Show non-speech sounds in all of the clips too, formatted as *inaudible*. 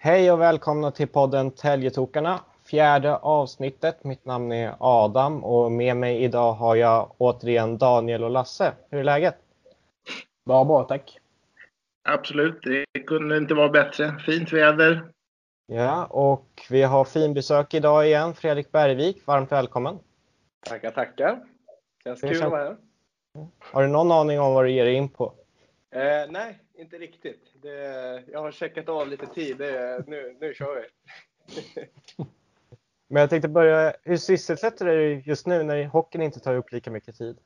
Hej och välkomna till podden Täljetokarna. Fjärde avsnittet. Mitt namn är Adam och med mig idag har jag återigen Daniel och Lasse. Hur är läget? Bara bra tack. Absolut, det kunde inte vara bättre. Fint väder. Ja, och vi har finbesök idag igen. Fredrik Bergvik, varmt välkommen. Tackar, tackar. Känns kul att vara här. Har du någon aning om vad du ger dig in på? Eh, nej, inte riktigt. Det, jag har checkat av lite tid. Det, nu, nu kör vi. *laughs* Men jag tänkte börja, hur sysselsätter du dig just nu när hockeyn inte tar upp lika mycket tid?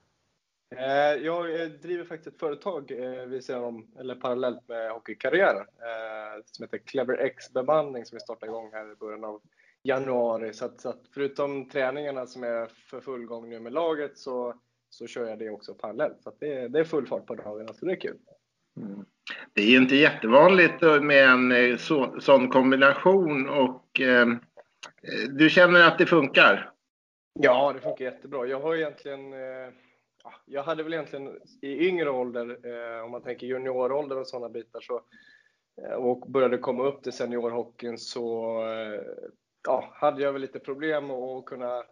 Eh, jag driver faktiskt ett företag eh, vid sidan om, eller parallellt med hockeykarriären eh, som heter Clever X bemanning som vi startade igång här i början av januari. Så att, så att förutom träningarna som är för full gång nu med laget så, så kör jag det också parallellt. Så det, det är full fart på dagarna, så det är kul. Mm. Det är inte jättevanligt med en så, sån kombination och eh, du känner att det funkar? Ja, det funkar jättebra. Jag har egentligen eh, jag hade väl egentligen i yngre ålder, eh, om man tänker juniorålder och sådana bitar, så, eh, och började komma upp till seniorhockeyn så eh, ja, hade jag väl lite problem att kunna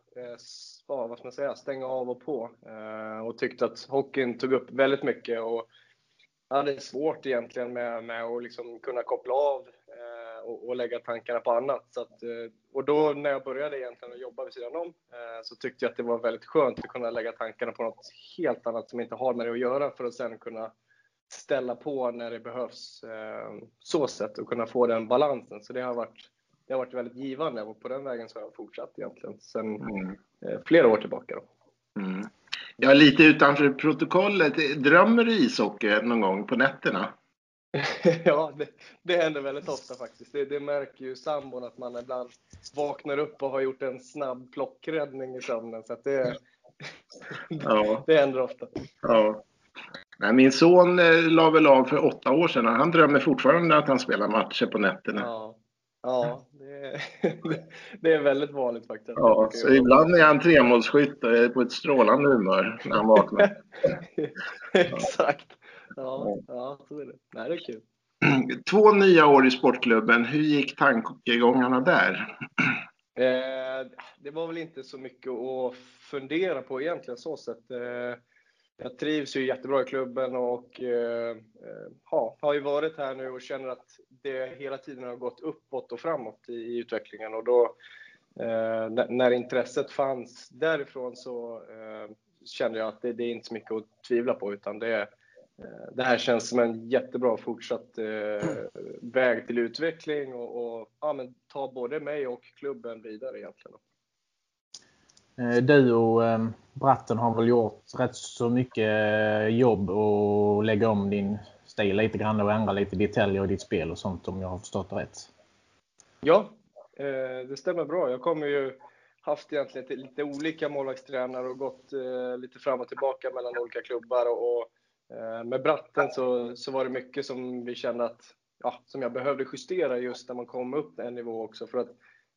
bara, vad ska man säga, stänga av och på. Eh, och tyckte att hockeyn tog upp väldigt mycket. Och hade svårt egentligen med, med att liksom kunna koppla av eh, och, och, lägga tankarna på annat. Så att, eh, och då när jag började egentligen att jobba vid sidan om eh, så tyckte jag att det var väldigt skönt att kunna lägga tankarna på något helt annat som inte har med det att göra för att sen kunna ställa på när det behövs. Eh, så sätt och kunna få den balansen. Så det har varit det har varit väldigt givande och på den vägen så har jag fortsatt egentligen sen mm. Eh, flera år tillbaka. Då. Mm. Ja, lite utanför protokollet. Drömmer du ishockey någon gång på nätterna? *laughs* ja, det, det händer väldigt ofta faktiskt. Det, det märker ju sambon att man ibland vaknar upp och har gjort en snabb plockräddning i sömnen. Så det, *laughs* ja. *laughs* det händer ofta. Ja. Nej, min son eh, la väl av för åtta år sedan. Han drömmer fortfarande att han spelar matcher på nätterna. Ja, ja det, är väldigt vanligt faktiskt. Ja, så ibland är han tremålsskytt och på ett strålande humör när han vaknar. *laughs* Exakt. Ja, ja, så är det. Nej, det är kul. Två nya år i sportklubben. Hur gick tankegångarna där? Eh, det var väl inte så mycket att fundera på egentligen så sett. Eh, jag trivs ju jättebra i klubben och eh, eh, ja, har ju varit här nu och känner att det hela tiden har gått uppåt och framåt i, i utvecklingen. Och då, eh, när intresset fanns därifrån så eh, kände jag att det, det, är inte så mycket att tvivla på utan det, eh, det här känns som en jättebra fortsatt eh, väg till utveckling och, och ja, men ta både mig och klubben vidare egentligen. Eh, du och ehm, Bratten har väl gjort rätt så mycket eh, jobb och lägga om din stil lite grann och ändra lite detaljer i ditt spel och sånt om jag har förstått det rätt. Ja, eh, det stämmer bra. Jag kommer ju haft egentligen lite olika målvaktstränare och gått lite fram och tillbaka mellan olika klubbar och, med Bratten så, så var det mycket som vi kände att ja, som jag behövde justera just när man kom upp en nivå också för att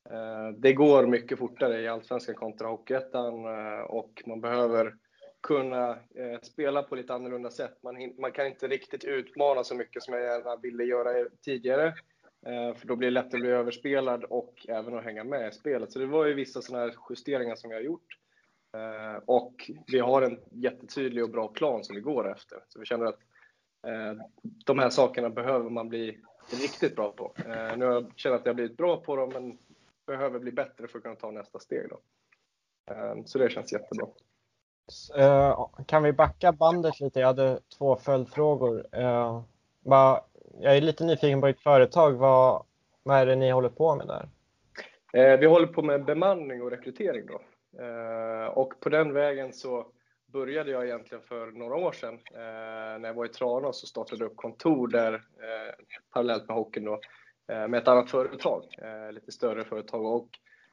Eh, det går mycket fortare i Allsvenskan kontra Hockeyettan eh, och man behöver kunna eh, spela på lite annorlunda sätt. Man, man kan inte riktigt utmana så mycket som jag gärna ville göra tidigare. För då blir det lätt att bli överspelad och även att hänga med i spelet. Så det var ju vissa sådana här justeringar som vi har gjort. Och vi har en jättetydlig och bra plan som vi går efter. Så vi känner att de här sakerna behöver man bli riktigt bra på. Nu känner jag att jag har blivit bra på dem, men behöver bli bättre för att kunna ta nästa steg. Då. Ehm, så det känns jättebra. Eh, kan vi backa bandet lite? Jag hade två följdfrågor. Eh, jag är lite nyfiken på ditt företag. Vad, vad är det ni håller på med där? Eh, vi håller på med bemanning och rekrytering. Då. Och på den vägen så började jag egentligen för några år sedan. När jag var i Tranås så startade jag upp kontor där parallellt med hockeyn. Då Eh, med ett annat företag, eh, lite större företag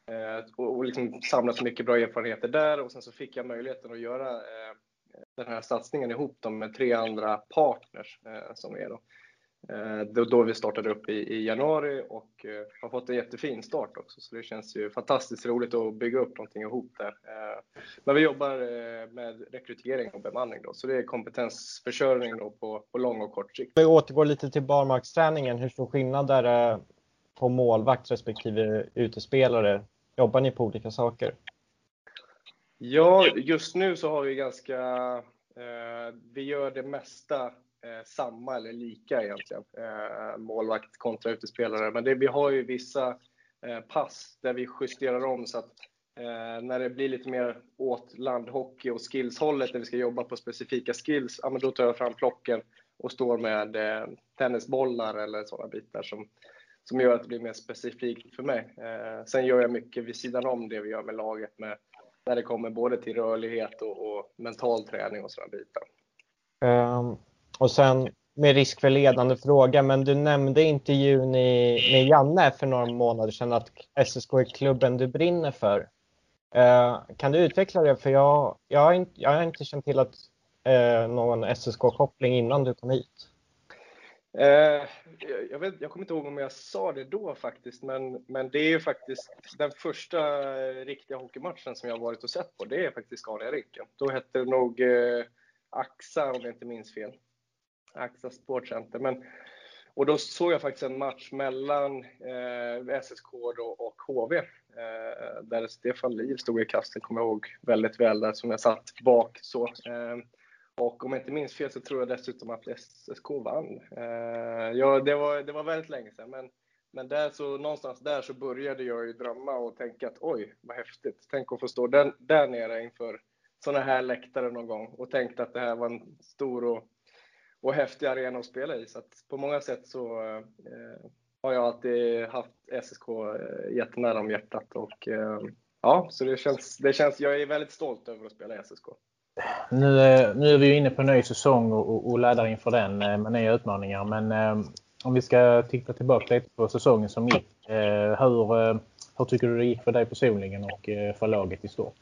eh, och, och liksom samlat så mycket bra erfarenheter där och sen så fick jag möjligheten att göra den här satsningen ihop med tre andra partners som är då. Då, då vi startade upp i, i, januari och har fått en jättefin start också. Så det känns ju fantastiskt roligt att bygga upp någonting ihop där. Men vi jobbar med rekrytering och bemanning då, så det är kompetensförsörjning då på, på lång och kort sikt. Vi återgår lite till barmarksträningen. Hur stor skillnad är det på målvakt respektive utespelare? Jobbar ni på olika saker? Ja, just nu så har vi ganska, eh, vi gör det mesta eh, samma eller lika egentligen. Eh, målvakt kontra utespelare. Men det, vi har ju vissa eh, pass där vi justerar om så att eh, när det blir lite mer åt landhockey och skillshållet där vi ska jobba på specifika skills, ja men då tar jag fram plocken och står med eh, tennisbollar eller sådana bitar som, som gör att det blir mer specifikt för mig. Eh, sen gör jag mycket vid sidan om det vi gör med laget med när det kommer både till rörlighet och, och mental träning och sådana bitar. Um, och sen med risk för ledande fråga, men du nämnde intervjun i, med Janne för några månader sedan att SSK är klubben du brinner för. Uh, kan du utveckla det? För jag, jag, har, inte, jag har inte känt till att uh, någon SSK-koppling innan du kom hit. Eh, jag, vet, jag kommer inte ihåg om jag sa det då faktiskt, men, men det är ju faktiskt den första eh, riktiga hockeymatchen som jag har varit och sett på. Det är faktiskt Scania-rinken. Då hette det nog eh, AXA om jag inte minns fel. AXA Sportcenter. Men, och då såg jag faktiskt en match mellan eh, SSK och HV. Eh, där Stefan Liv stod i kasten, kommer jag ihåg väldigt väl, där som jag satt bak så. Eh, och om jag inte minns fel så tror jag dessutom att SSK vann. Eh, ja, det, var, det var väldigt länge sedan, men, men där så, någonstans där så började jag ju drömma och tänka att oj, vad häftigt. Tänk att få stå där, där nere inför sådana här läktare någon gång och tänkte att det här var en stor och, och häftig arena att spela i. Så att på många sätt så eh, har jag alltid haft SSK eh, jättenära om hjärtat och eh, ja, så det känns, det känns, jag är väldigt stolt över att spela i SSK. Nu är, nu är vi inne på en ny säsong och, och, och laddar inför den eh, med nya utmaningar. Men eh, om vi ska titta tillbaka lite på säsongen som gick. Eh, hur, hur tycker du det gick för dig personligen och för laget i stort?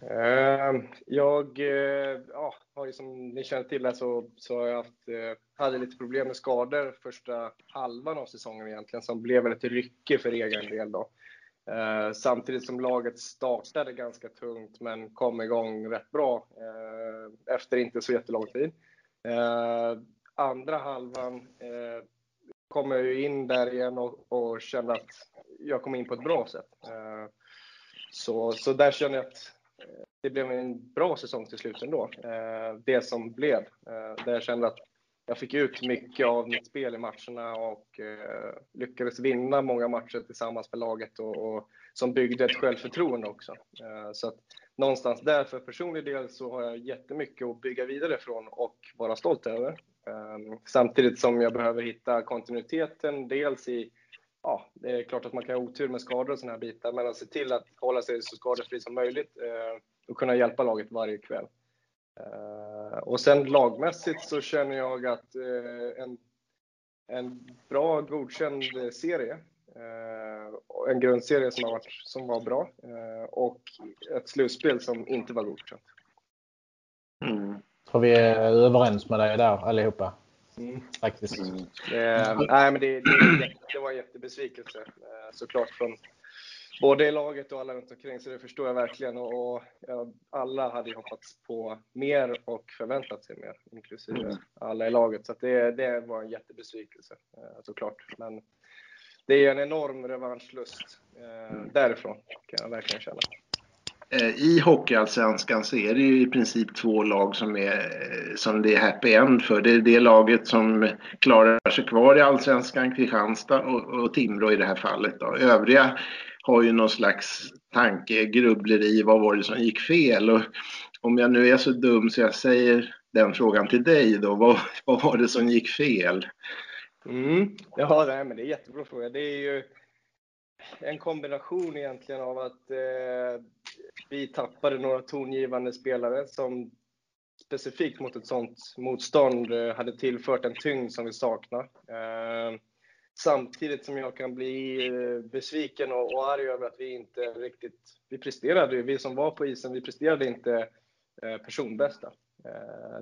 Eh, jag eh, ja, har ju som ni känner till så, så har jag haft, eh, hade lite problem med skador första halvan av säsongen egentligen som blev väldigt ryckig för egen del. Då. Samtidigt som laget startade ganska tungt men kom igång rätt bra efter inte så jättelång tid. Andra halvan kom jag ju in där igen och, och kände att jag kom in på ett bra sätt. Så, så där känner jag att eh, det blev en bra säsong till slut ändå. Eh, det som blev. Eh, där jag kände att jag fick ut mycket av mitt spel i matcherna och lyckades vinna många matcher tillsammans med laget och, och som byggde ett självförtroende också. Så att någonstans där för personlig del så har jag jättemycket att bygga vidare från och vara stolt över. Samtidigt som jag behöver hitta kontinuiteten, dels i Ja, det är klart att man kan ha otur med skador och sådana här bitar, men att se till att hålla sig så skadefri som möjligt eh, och kunna hjälpa laget varje kväll. Eh, och sen lagmässigt så känner jag att eh, en, en bra godkänd serie, en grundserie som, har varit, som var bra och ett slutspel som inte var godkänt. Mm. Tror vi är överens med dig där allihopa. Mm. Faktiskt. Mm. Eh, nej, men det, det, det, var en jättebesvikelse såklart från, både i laget och alla runt omkring, så det förstår jag verkligen. Och, och ja, alla hade ju hoppats på mer och förväntat sig mer, inklusive mm. alla i laget. Så det, det var en jättebesvikelse eh, såklart. Men det är en enorm revanschlust eh, därifrån, kan jag verkligen känna. Eh, I Hockeyallsvenskan så är det ju i princip två lag som, är, eh, som det är happy end för. Det är det laget som klarar sig kvar i Allsvenskan, Kristianstad och, och Timrå i det här fallet. Då. Övriga har ju någon slags tankegrubleri. Vad var det som gick fel? Och om jag nu är så dum så jag säger den frågan till dig då. Vad, *laughs* vad var det som gick fel? Mm. Ja, nej, men det är en jättebra fråga. Det är ju en kombination egentligen av att eh, vi tappade några tongivande spelare som specifikt mot ett sånt motstånd eh, hade tillfört en tyngd som vi saknar. Eh, samtidigt som jag kan bli eh, besviken och, och arg över att vi inte riktigt, vi presterade, vi som var på isen, vi presterade inte personbästa.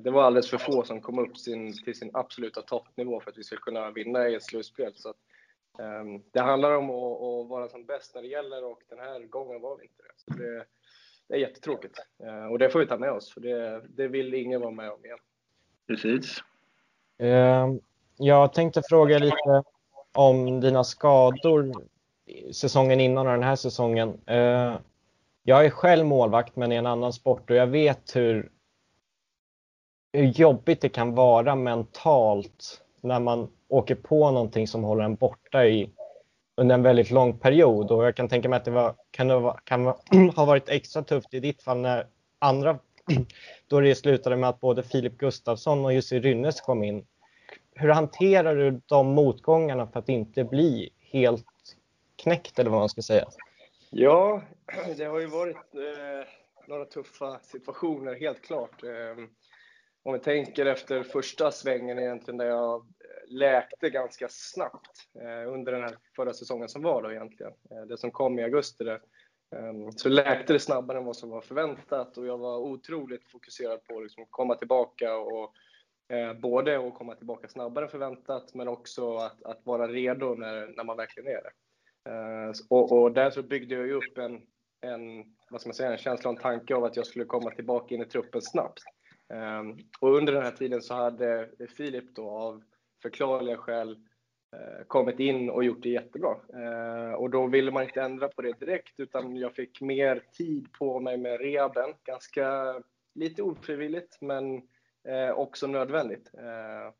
Det var alldeles för få som kom upp sin, till sin absoluta toppnivå för att vi skulle kunna vinna i ett slutspel. Så att, det handlar om att, vara som bäst när det gäller och den här gången var vi inte det. Så det, det är jättetråkigt uh, och det får vi ta med oss för det, det vill ingen vara med om igen. Precis. Uh, jag tänkte fråga lite om dina skador säsongen innan och den här säsongen. Jag är själv målvakt men i en annan sport och jag vet hur, hur jobbigt det kan vara mentalt när man åker på någonting som håller en borta i, under en väldigt lång period. Och jag kan tänka mig att det var, kan, det vara, kan *clears throat* ha varit extra tufft i ditt fall när andra, *clears throat* då det slutade med att både Filip Gustafsson och Jussi Rynnes kom in. Hur hanterar du de motgångarna för att inte bli helt knäckt eller vad man ska säga? Ja, *clears throat* det har ju varit eh, några tuffa situationer, helt klart. Eh, om vi tänker efter första svängen egentligen, där jag eh, läkte ganska snabbt eh, under den här förra säsongen som var då egentligen. Eh, det som kom i augusti där. Eh, så läkte det snabbare än vad som var förväntat och jag var otroligt fokuserad på att liksom komma tillbaka och eh, både att komma tillbaka snabbare än förväntat men också att, att vara redo när, när man verkligen är det. Eh, och, och där så byggde jag ju upp en, en, vad ska man säga, en känsla och en tanke av att jag skulle komma tillbaka in i truppen snabbt. Ehm, och under den här tiden så hade Filip då av förklarliga skäl eh, kommit in och gjort det jättebra. Ehm, och då ville man inte ändra på det direkt utan jag fick mer tid på mig med rehaben. Ganska lite ofrivilligt men eh, också nödvändigt. Ehm,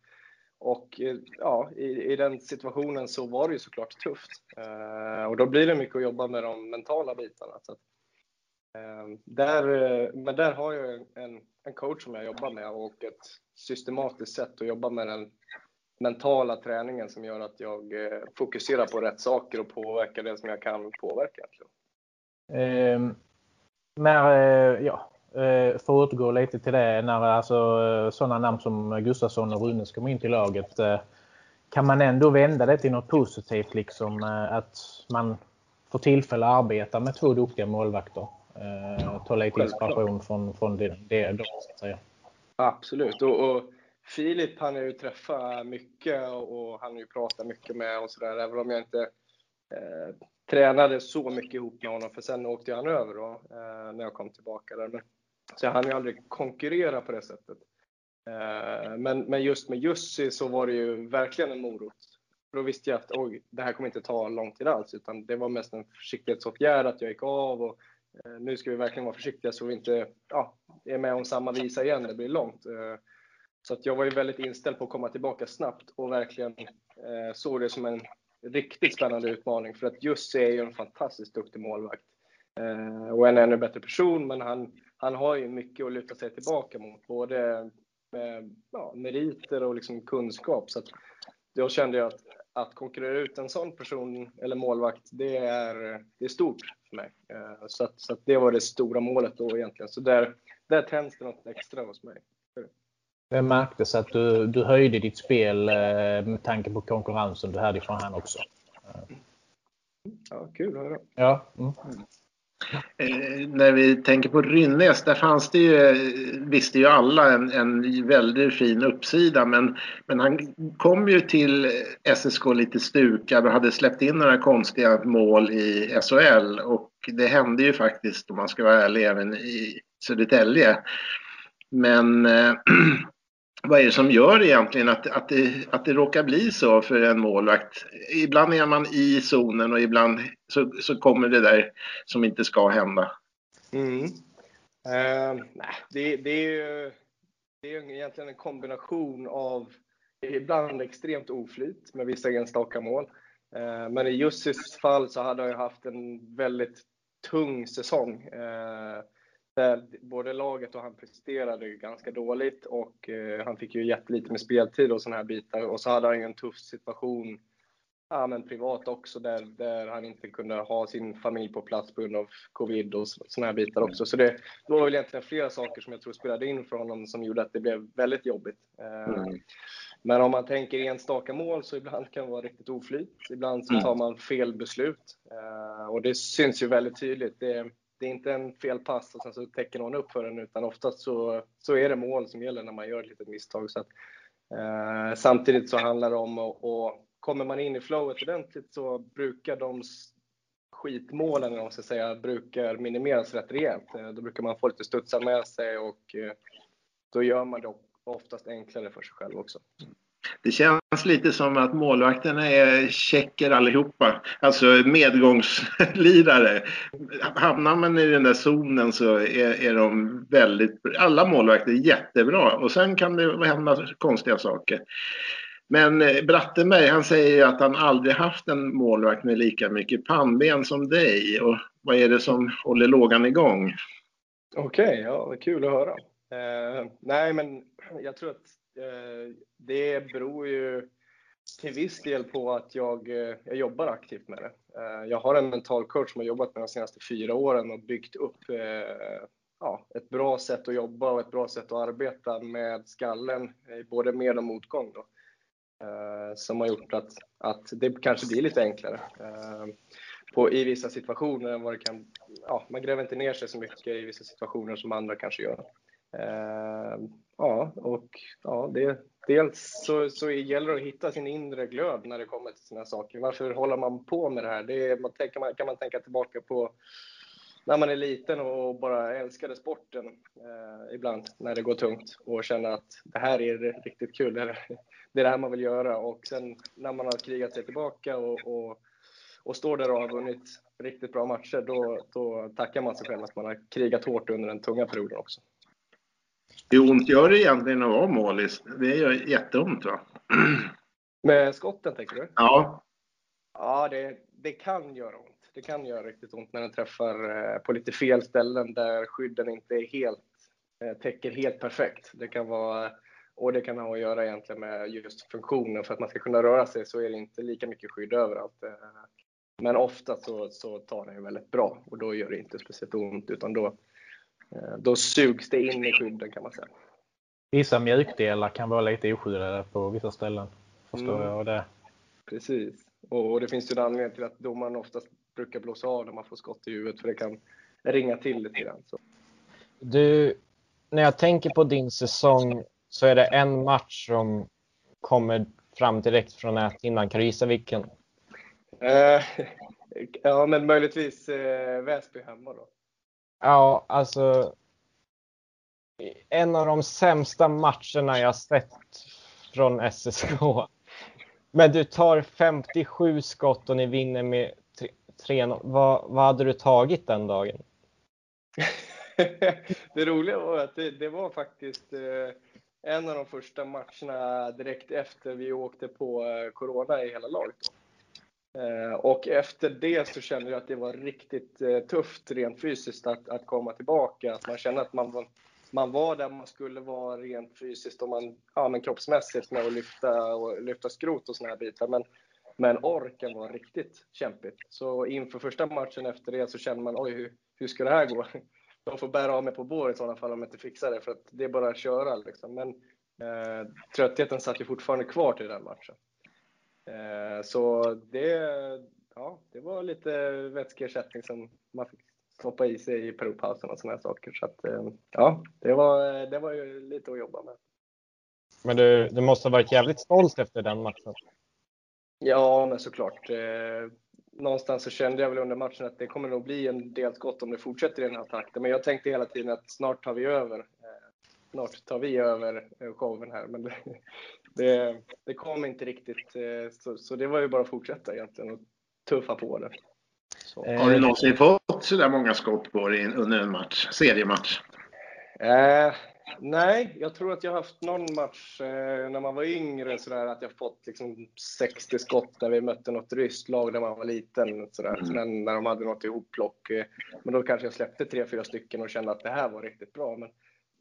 och ja, i, i, den situationen så var det ju såklart tufft. och då blir det mycket att jobba med de mentala bitarna. Så att, Ehm, där, eh, men där har jag en, en coach som jag jobbar med och ett systematiskt sätt att jobba med den mentala träningen som gör att jag eh, fokuserar på rätt saker och påverkar det som jag kan påverka. Eh, när, eh, ja, eh, för att återgå lite till det, när alltså, eh, sådana namn som Gustafsson och Runes kommer in till laget, eh, kan man ändå vända det till något positivt, liksom eh, att man får tillfälle att arbeta med två duktiga målvakter? Eh, ta lite inspiration från, från det, det då, så att säga. Absolut. Och, och Filip han har ju träffat mycket och han har ju pratat mycket med och sådär, även om jag inte eh, tränade så mycket ihop med honom, för sen åkte han över då, eh, när jag kom tillbaka där. Men, så jag hann ju aldrig konkurrera på det sättet. Eh, men, men just med Jussi så var det ju verkligen en morot. Då visste jag att oj, det här kommer inte ta lång tid alls, utan det var mest en försiktighetsåtgärd att jag gick av och Eh, nu ska vi verkligen vara försiktiga så vi inte ja, är med om samma visa igen, det blir långt. Eh, så att jag var ju väldigt inställd på att komma tillbaka snabbt och verkligen eh, såg det som en riktigt spännande utmaning. För att Jussi är ju en fantastiskt duktig målvakt och en ännu bättre person, men han, han har ju mycket att luta sig tillbaka mot, både med ja, meriter och liksom kunskap. Så att då kände jag att att konkurrera ut en sån person eller målvakt, det är, det är stort för mig. Eh, så, att, så att det var det stora målet då egentligen. Så där, där tänds det något extra hos mig. Det märktes att du, du höjde ditt spel eh, med tanke på konkurrensen du hade från han också. Ja, kul att höra. Ja. Mm. Eh, när vi tänker på Rynnes, där fanns det ju, visste ju alla, en, en väldigt fin uppsida. Men, men han kom ju till SSK lite stukad och hade släppt in några konstiga mål i SHL. Och det hände ju faktiskt, om man ska vara ärlig, även i Södertälje. Men eh, *clears throat* vad är det som gör egentligen att, att, det, att det råkar bli så för en målvakt? Ibland är man i zonen och ibland så, så kommer det där som inte ska hända. Mm. Uh, nej, det, det, är ju det är egentligen en kombination av ibland extremt oflyt med vissa enstaka mål. Uh, men i Jussis fall så hade han haft en väldigt tung säsong. Uh, där både laget och han presterade ganska dåligt och eh, han fick ju jättelite med speltid och sådana här bitar. Och så hade han ju en tuff situation ja, men privat också där, där han inte kunde ha sin familj på plats på grund av covid och sådana här bitar också. Så det, det var väl egentligen flera saker som jag tror spelade in för honom som gjorde att det blev väldigt jobbigt. Eh, mm. Men om man tänker enstaka mål så ibland kan det vara riktigt oflyt. Ibland så mm. tar man fel beslut eh, och det syns ju väldigt tydligt. Det, det är inte en fel pass och sen så täcker någon upp för den utan oftast så, så är det mål som gäller när man gör ett litet misstag. Så att, eh, samtidigt så handlar det om att och kommer man in i flowet ordentligt så brukar de skitmålen, om man ska säga, brukar minimeras rätt rejält. Eh, då brukar man få lite studsar med sig och eh, då gör man det oftast enklare för sig själv också. Det känns lite som att målvakterna är tjecker allihopa. Alltså medgångslirare. Hamnar man i den där zonen så är, är de väldigt... Alla målvakter är jättebra och sen kan det hända konstiga saker. Men eh, Brattenberg han säger att han aldrig haft en målvakt med lika mycket pannben som dig. Och vad är det som håller lågan igång? Okej, okay, ja, kul att höra. Eh, nej, men jag tror att Eh, det beror ju till viss del på att jag, eh, jag jobbar aktivt med det. Eh, jag har en mental coach som har jobbat med de senaste fyra åren och byggt upp ja, ett bra sätt att jobba och ett bra sätt att arbeta med skallen, både med och motgång. Då. Som har gjort att, att det kanske blir lite enklare på, i vissa situationer än vad det kan... Ja, man gräver inte ner sig så mycket i vissa situationer som andra kanske gör. Eh, ja, och ja, det, dels så, så gäller det att hitta sin inre glöd när det kommer till sina saker. Varför håller man på med det här? Det är, man tänker, man, kan man tänka tillbaka på när man är liten och bara älskade sporten eh, ibland när det går tungt och känner att det här är riktigt kul. Det är det, är det här man vill göra och sen när man har krigat sig tillbaka och, och, och står där och har vunnit riktigt bra matcher, då, då tackar man sig själv att man har krigat hårt under den tunga perioden också. Hur ont gör det egentligen att vara målis? Det gör jätteont va? Med skotten tänker du? Ja. Ja, det, det kan göra ont. Det kan göra riktigt ont när den träffar eh, på lite fel ställen där skydden inte är helt, eh, täcker helt perfekt. Det kan vara, och det kan ha att göra egentligen med just funktionen. För att man ska kunna röra sig så är det inte lika mycket skydd överallt. Eh. Men ofta så, så tar den ju väldigt bra och då gör det inte speciellt ont utan då, då sugs det in i skydden kan man säga. Vissa mjukdelar kan vara lite oskyddade på vissa ställen. Förstår mm. jag det. Precis. Och, det finns ju en anledning till att domaren oftast brukar blåsa av när man får skott i huvudet för det kan ringa till lite grann. Så. Du, när jag tänker på din säsong så är det en match som kommer fram direkt från näthinnan. Kan du gissa vilken? Uh, *laughs* ja, men möjligtvis uh, Väsby hemma då. Ja, alltså. En av de sämsta matcherna jag sett från SSK. Men du tar 57 skott och ni vinner med 3-0. Vad, vad hade du tagit den dagen? *laughs* det roliga var att det, det var faktiskt eh, en av de första matcherna direkt efter vi åkte på eh, Corona i hela laget. Då. Eh, och efter det så kände jag att det var riktigt eh, tufft rent fysiskt att, att komma tillbaka. Att man kände att man var, man var där man skulle vara rent fysiskt och man, ja, men kroppsmässigt med att lyfta, och lyfta skrot och såna här bitar. Men, men orken var riktigt kämpigt. Så inför första matchen efter det så kände man oj, hur, hur ska det här gå? *laughs* De får bära av mig på bår i sådana fall om jag inte fixar det, för att det är bara att köra. Liksom. Men eh, tröttheten satt ju fortfarande kvar till den matchen. Eh, så det, ja, det var lite vätskeersättning som man fick stoppa i sig i periodpausen och sådana saker. Så att, eh, ja, det var, det var ju lite att jobba med. Men du, du måste ha varit jävligt stolt efter den matchen? Ja, men såklart. Eh, någonstans så kände jag väl under matchen att det kommer nog bli en del skott om det fortsätter i den här takten. Men jag tänkte hela tiden att snart tar vi över. Snart tar vi över showen här. Men det, det, kom inte riktigt. Eh, så, så, det var ju bara att fortsätta egentligen och tuffa på det. Så. Har du någonsin fått så där många skott på dig under en match, seriematch? Eh, nej, jag tror att jag haft någon match eh, när man var yngre så att jag fått liksom 60 skott när vi mötte något ryskt lag när man var liten. Så mm. Men när de hade något ihopplock. Eh, men då kanske jag släppte tre, fyra stycken och kände att det här var riktigt bra. Men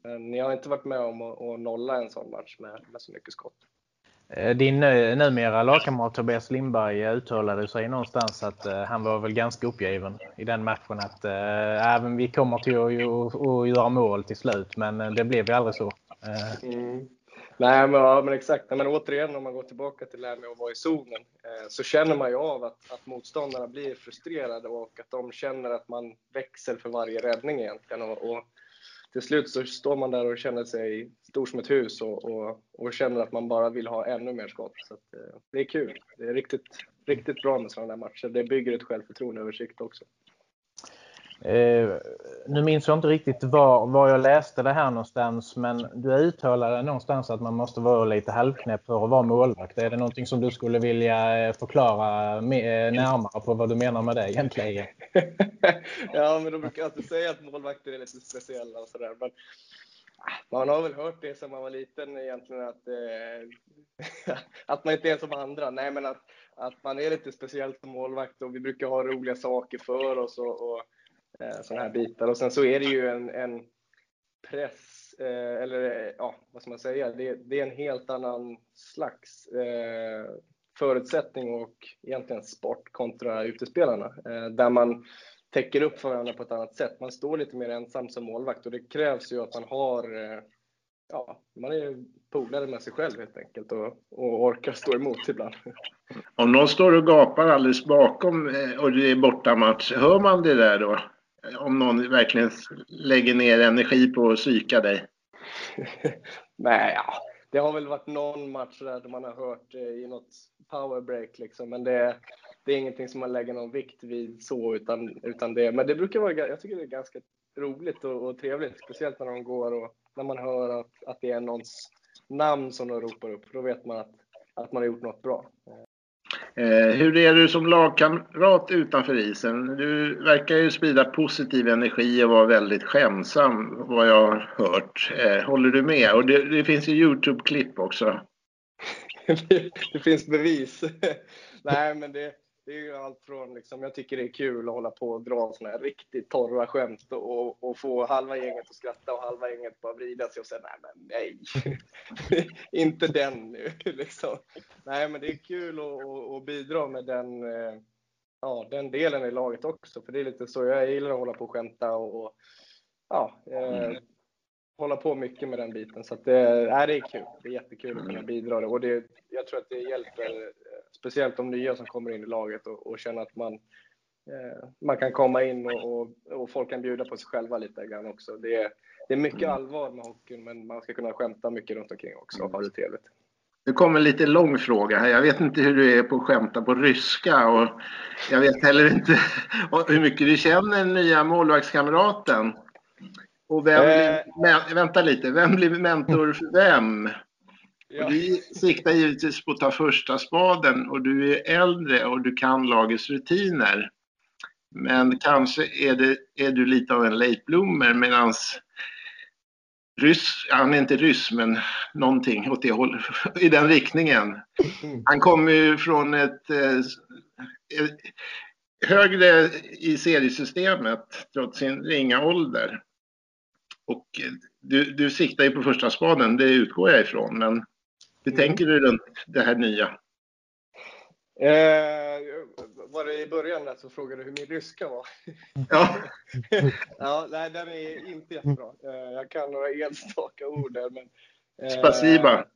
men jag har inte varit med om att, nolla en sån match med, med så mycket skott. Eh, din eh, numera lagkamrat Tobias Lindberg uttalade sig någonstans att han var väl ganska uppgiven i den matchen. Att även vi kommer till att, göra mål till slut, men det blev ju aldrig så. Mm. Nej, men, ja, men exakt. Men återigen, om man går tillbaka till det här med att vara i zonen, så känner man ju av att, att motståndarna blir frustrerade och att de känner att man växer för varje räddning egentligen. Och, och till slut så står man där och känner sig stor som ett hus och, och, och känner att man bara vill ha ännu mer skott. Så att, eh, det är kul. Det är riktigt, riktigt bra med sådana där matcher. Det bygger ett självförtroende över sikt också. Eh, nu minns jag inte riktigt var, var jag läste det här någonstans, men du uttalade någonstans att man måste vara lite halvknäpp för att vara målvakt. Är det någonting som du skulle vilja eh, förklara med, eh, närmare på vad du menar med det egentligen? *laughs* ja, men de brukar alltid säga att målvakter är lite speciella och sådär. Men ah, man har väl hört det sedan man var liten egentligen att, eh, *laughs* att man inte är som andra. Nej, men att, att man är lite speciell som målvakt och vi brukar ha roliga saker för oss och, och Eh, sådana här bitar. Och sen så är det ju en, en press, eh, eller eh, ja, vad ska man säga, det, det, är en helt annan slags eh, förutsättning och egentligen sport kontra utespelarna. Eh, där man täcker upp för varandra på ett annat sätt. Man står lite mer ensam som målvakt och det krävs ju att man har eh, Ja, man är polare med sig själv helt enkelt och, och orkar stå emot ibland. Om någon står och gapar alldeles bakom eh, och det är bortamatch, hör man det där då? Om någon verkligen lägger ner energi på att psyka dig? *laughs* Nej, ja. det har väl varit någon match där man har hört eh, i något powerbreak liksom, men det, det är ingenting som man lägger någon vikt vid så, utan, utan det, men det brukar vara, jag tycker det är ganska roligt och, och trevligt, speciellt när de går och när man hör att, att det är någons namn som de ropar upp. Då vet man att, att man har gjort något bra. Eh, Eh, hur är du som lagkamrat utanför isen? Du verkar ju sprida positiv energi och vara väldigt skämsam vad jag har hört. Eh, håller du med? Och det, det finns ju Youtube-klipp också. *laughs* det finns bevis. *laughs* Nej, men det, det är ju allt från, liksom, jag tycker det är kul att hålla på och dra såna här riktigt torra skämt och, och få halva gänget att skratta och halva gänget bara vrida sig och säga nej men nej, *laughs* inte den nu *laughs* liksom. Nej men det är kul att, bidra med den, eh, ja, den delen i laget också, för det är lite så jag gillar att hålla på och skämta och, ja, eh, hålla på mycket med den biten. Så att det, äh, det är kul. Det är jättekul att kunna bidra. Och det, jag tror att det hjälper speciellt de nya som kommer in i laget och, och känna att man, eh, man kan komma in och, och, och, folk kan bjuda på sig själva lite grann också. Det är, det är mycket allvar med hockeyn, men man ska kunna skämta mycket runt omkring också och ha det trevligt. Det kommer en lite lång fråga här. Jag vet inte hur du är på att skämta på ryska och jag vet heller inte *laughs* hur mycket du känner den nya målvaktskamraten. Och vem blir, äh... vänta lite, vem blir mentor för vem? Ja. Vi siktar givetvis på att ta första spaden och du är äldre och du kan lagets rutiner. Men kanske är, det, är du lite av en late bloomer medan ryss, han är inte ryss men någonting åt det hållet, *laughs* i den riktningen. Han kommer ju från ett, eh, ett eh, högre i seriesystemet trots sin ringa ålder. Och du, du siktar ju på första spaden, det utgår jag ifrån. Men hur mm. tänker du runt det här nya? Eh, var det i början där så frågade du hur min ryska var? Ja. *laughs* ja nej, den är inte jättebra. Eh, jag kan några enstaka ord där. Men, eh, spasiba.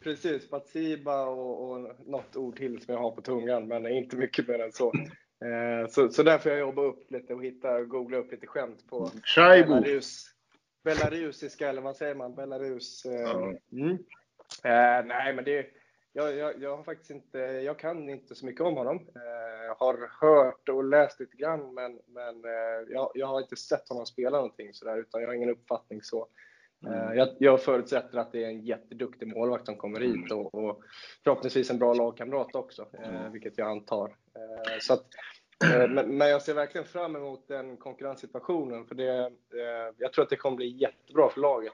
Precis, spasiba och, och något ord till som jag har på tungan, men inte mycket mer än så. Eh, så, så där får jag jobba upp lite och hitta, googla upp lite skämt på Belarus, belarusiska, eller vad säger man? Belarus. Eh, mm. Eh, nej, men det, jag, jag, jag, har faktiskt inte, jag kan inte så mycket om honom. Eh, har hört och läst lite grann, men, men eh, jag, jag, har inte sett honom spela någonting sådär, utan jag har ingen uppfattning så. Eh, mm. Jag, jag, förutsätter att det är en jätteduktig målvakt som kommer hit och, och förhoppningsvis en bra lagkamrat också, eh, mm. vilket jag antar. Eh, så att, men, men, jag ser verkligen fram emot den konkurrenssituationen, för det, jag tror att det kommer bli jättebra för laget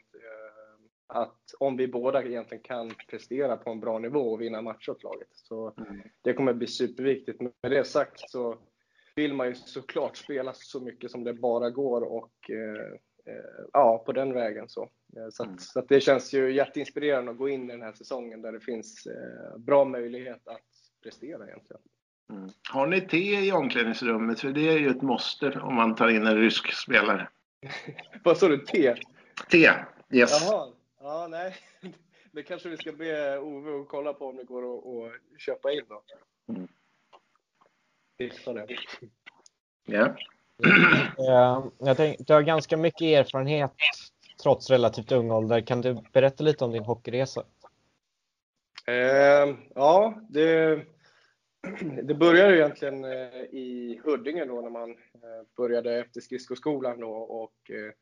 att om vi båda egentligen kan prestera på en bra nivå och vinna matcher åt laget. Så mm. det kommer bli superviktigt. Med det sagt så vill man ju såklart spela så mycket som det bara går och eh, eh, ja, på den vägen så. Eh, så, att, mm. så det känns ju jätteinspirerande att gå in i den här säsongen där det finns eh, bra möjlighet att prestera egentligen. Mm. Har ni te i omklädningsrummet? För det är ju ett måste om man tar in en rysk spelare. *laughs* Vad sa du? Te? Te, yes. Jaha. Ja, nej. *laughs* Det kanske vi ska be Ove att kolla på om det går att, att köpa in då. Mm. Fixa det. Ja. *clears throat* Eh, jag tänkte, du har ganska mycket erfarenhet trots relativt ung ålder. Kan du berätta lite om din hockeyresa? Eh, ja, det, det började egentligen i Huddinge då när man började efter skridskoskolan då och eh,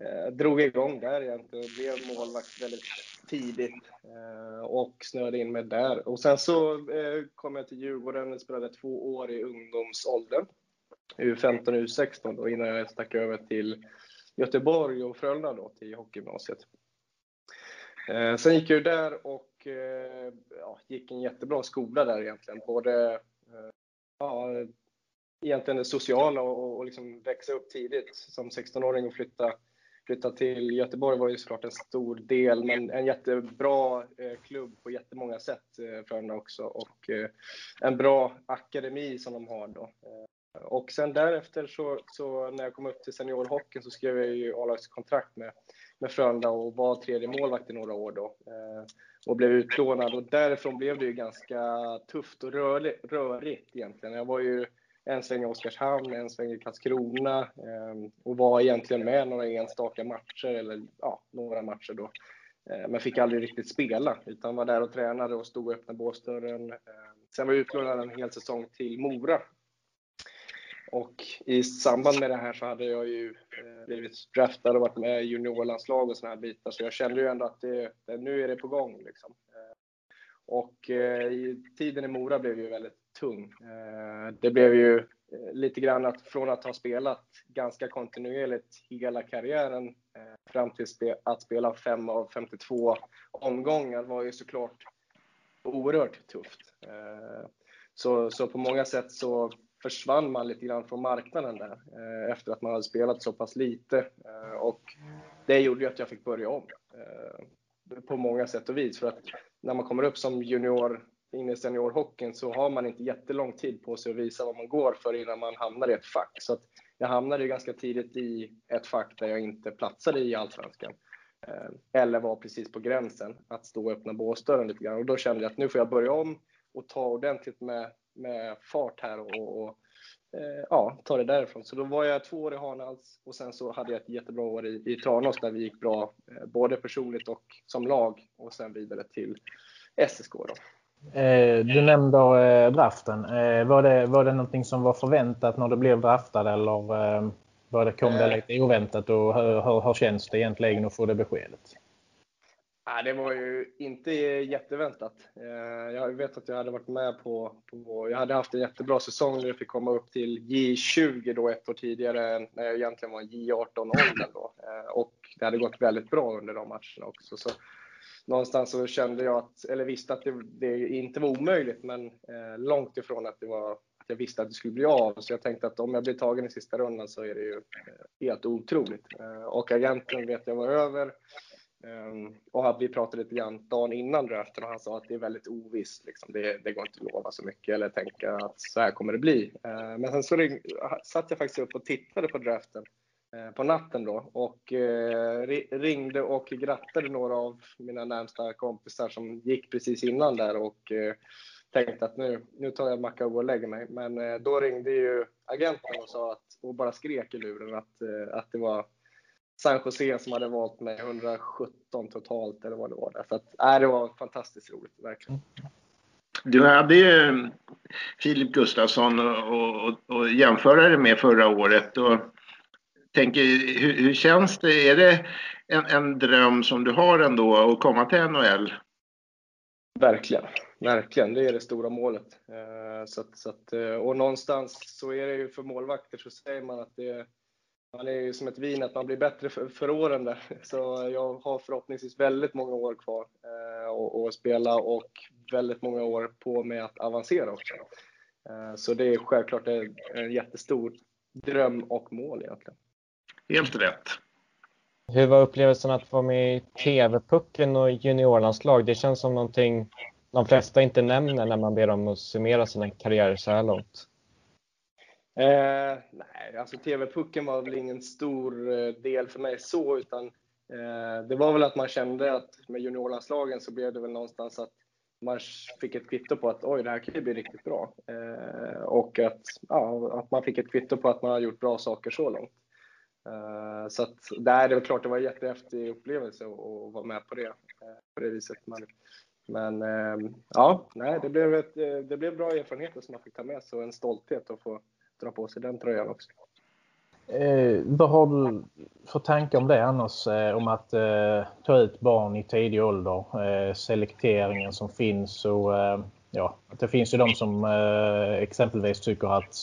Eh, drog igång där egentligen. Blev målvakt väldigt tidigt eh, och snöade in mig där. Och sen så eh, kom jag till Djurgården och spelade två år i ungdomsåldern. U15 och U16 då innan jag stack över till Göteborg och Frölunda då till hockeygymnasiet. Eh, sen gick jag där och eh, ja, gick en jättebra skola där egentligen. Både eh, ja, egentligen det sociala och, och liksom växa upp tidigt som 16-åring och flytta flytta till Göteborg var ju såklart en stor del, men en jättebra eh, klubb på jättemånga sätt eh, Frölunda också och eh, en bra akademi som de har då. Eh, och sen därefter så, så när jag kom upp till seniorhockeyn så skrev jag ju A-lagskontrakt med, med Frölunda och var tredje målvakt i några år då. Eh, och blev utlånad och därifrån blev det ju ganska tufft och rörligt, rörigt egentligen. Jag var ju en sväng i Oskarshamn, en sväng i Karlskrona eh, och var egentligen med några enstaka matcher, eller ja, några matcher då. Eh, men fick aldrig riktigt spela, utan var där och tränade och stod och öppnade båsdörren. Eh, sen var jag utlånad en hel säsong till Mora. Och i samband med det här så hade jag ju eh, blivit draftad och varit med i juniorlandslag och såna här bitar, så jag kände ju ändå att det, nu är det på gång. Liksom. Ehm, och eh, tiden i Mora blev ju väldigt tung. Eh, det blev ju eh, lite grann att från att ha spelat ganska kontinuerligt hela karriären eh, fram till att spela 5 av 52 omgångar var ju såklart oerhört tufft. Så, så på många sätt så försvann man lite grann från marknaden där efter att man hade spelat så pass lite. Och det gjorde ju att jag fick börja om på många sätt och vis. För att när man kommer upp som junior in i seniorhockeyn så har man inte jättelång tid på sig att visa vad man går för innan man hamnar i ett fack. Så jag hamnade ganska tidigt i ett fack där jag inte platsade i Allsvenskan. Eh, eller var precis på gränsen att stå och öppna båsdörren lite grann. Och då kände jag att nu får jag börja om och ta ordentligt med, med fart här och, och eh, ja, ta det därifrån. Så då var jag två år i Hanals och sen så hade jag ett jättebra år i, i Tranås där vi gick bra, eh, både personligt och som lag och sen vidare till SSK. Då. Eh, du nämnde eh, draften. Eh, var, det, var det någonting som var förväntat när du blev draftad eller var det, kom det lite oväntat och hur, hur, hur känns det egentligen att få det beskedet? Nej, det var ju inte jätteväntat. Jag vet att jag hade varit med på, på jag hade haft en jättebra säsong när jag fick komma upp till J20 då ett år tidigare när jag egentligen var J18-åldern då. Och det hade gått väldigt bra under de matcherna också. Så någonstans så kände jag att, eller visste att det, det inte var omöjligt, men eh, långt ifrån att det var att jag visste att det skulle bli av. Så jag tänkte att om jag blir tagen i sista rundan så är det ju eh, helt otroligt. Eh, och agenten vet jag var över. Um, och vi pratade lite grann dagen innan draften och han sa att det är väldigt ovisst. Liksom. Det, det, går inte att lova så mycket eller tänka att så här kommer det bli. Uh, men sen så ring, satt jag faktiskt upp och tittade på draften Eh, Eh, på natten då och eh, ringde och grattade några av mina närmsta kompisar som gick precis innan där och eh, tänkte att nu, nu tar jag en macka och går och lägger mig. Men då ringde ju agenten och sa att, och bara skrek i luren att, att det var San Jose som hade valt mig 117 totalt eller vad det var. Där. Så att, äh, det var fantastiskt roligt, verkligen. Du hade ju Filip Gustafsson att jämföra det med förra året. Och tänker, hur, hur, känns det? Är det en, en dröm som du har ändå att komma till NHL? Verkligen, verkligen. Det är det stora målet. Eh, så att, så att, eh, och någonstans så är det ju för målvakter så säger man att det man är ju som ett vin, att man blir bättre för, för åren där. *laughs* Så jag har förhoppningsvis väldigt många år kvar eh, och, och spela och väldigt många år på mig att avancera också. Eh, så det är självklart en, en jättestor dröm och mål egentligen. Helt rätt. Hur var upplevelsen att vara med i TV-pucken och juniorlandslag? Det känns som någonting de flesta inte nämner när man ber dem att summera sina karriärer så här långt. Eh, nej, alltså TV-pucken var väl ingen stor eh, del för mig så, utan eh, det var väl att man kände att med juniorlandslagen så blev det väl någonstans att man fick ett kvitto på att oj, det här kan ju bli riktigt bra. Eh, och att, ja, att man fick ett kvitto på att man har gjort bra saker så långt. Eh, så att, där, det var klart det var en jättehäftig upplevelse att vara med på det. Eh, på det viset. Men Men ehm, ja, nej, det blev, ett, eh, det blev bra erfarenheter som man fick ta med sig och en stolthet att få dra på sig den tröjan också. Eh, vad har du för tankar om det annars? Eh, om att eh, ta ut barn i tidig ålder? Eh, selekteringen som finns och ja, att det finns ju de som exempelvis tycker att,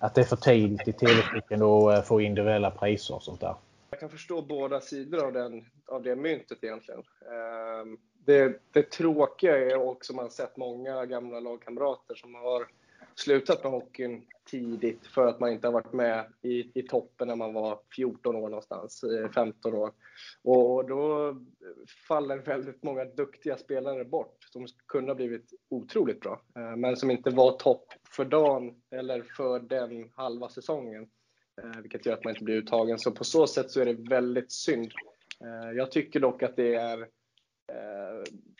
att det är för tidigt i tv-stycken att eh, få individuella priser och sånt där. Jag kan förstå båda sidor av, den, av det myntet egentligen. Ehm, det, det tråkiga är också att man sett många gamla lagkamrater som har slutat med hockeyn tidigt för att man inte har varit med i, i toppen när man var 14 år någonstans, eh, 15 år. Och då faller väldigt många duktiga spelare bort som kunde ha blivit otroligt bra, eh, men som inte var topp för dagen eller för den halva säsongen. Eh, vilket gör att man inte blir uttagen. Så på så sätt så är det väldigt synd. Jag tycker dock att det är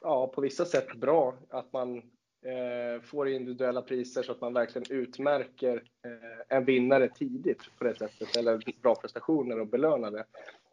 ja, på vissa sätt bra att man Eh, får individuella priser så att man verkligen utmärker eh, en vinnare tidigt på det sättet, eller bra prestationer och belönar det.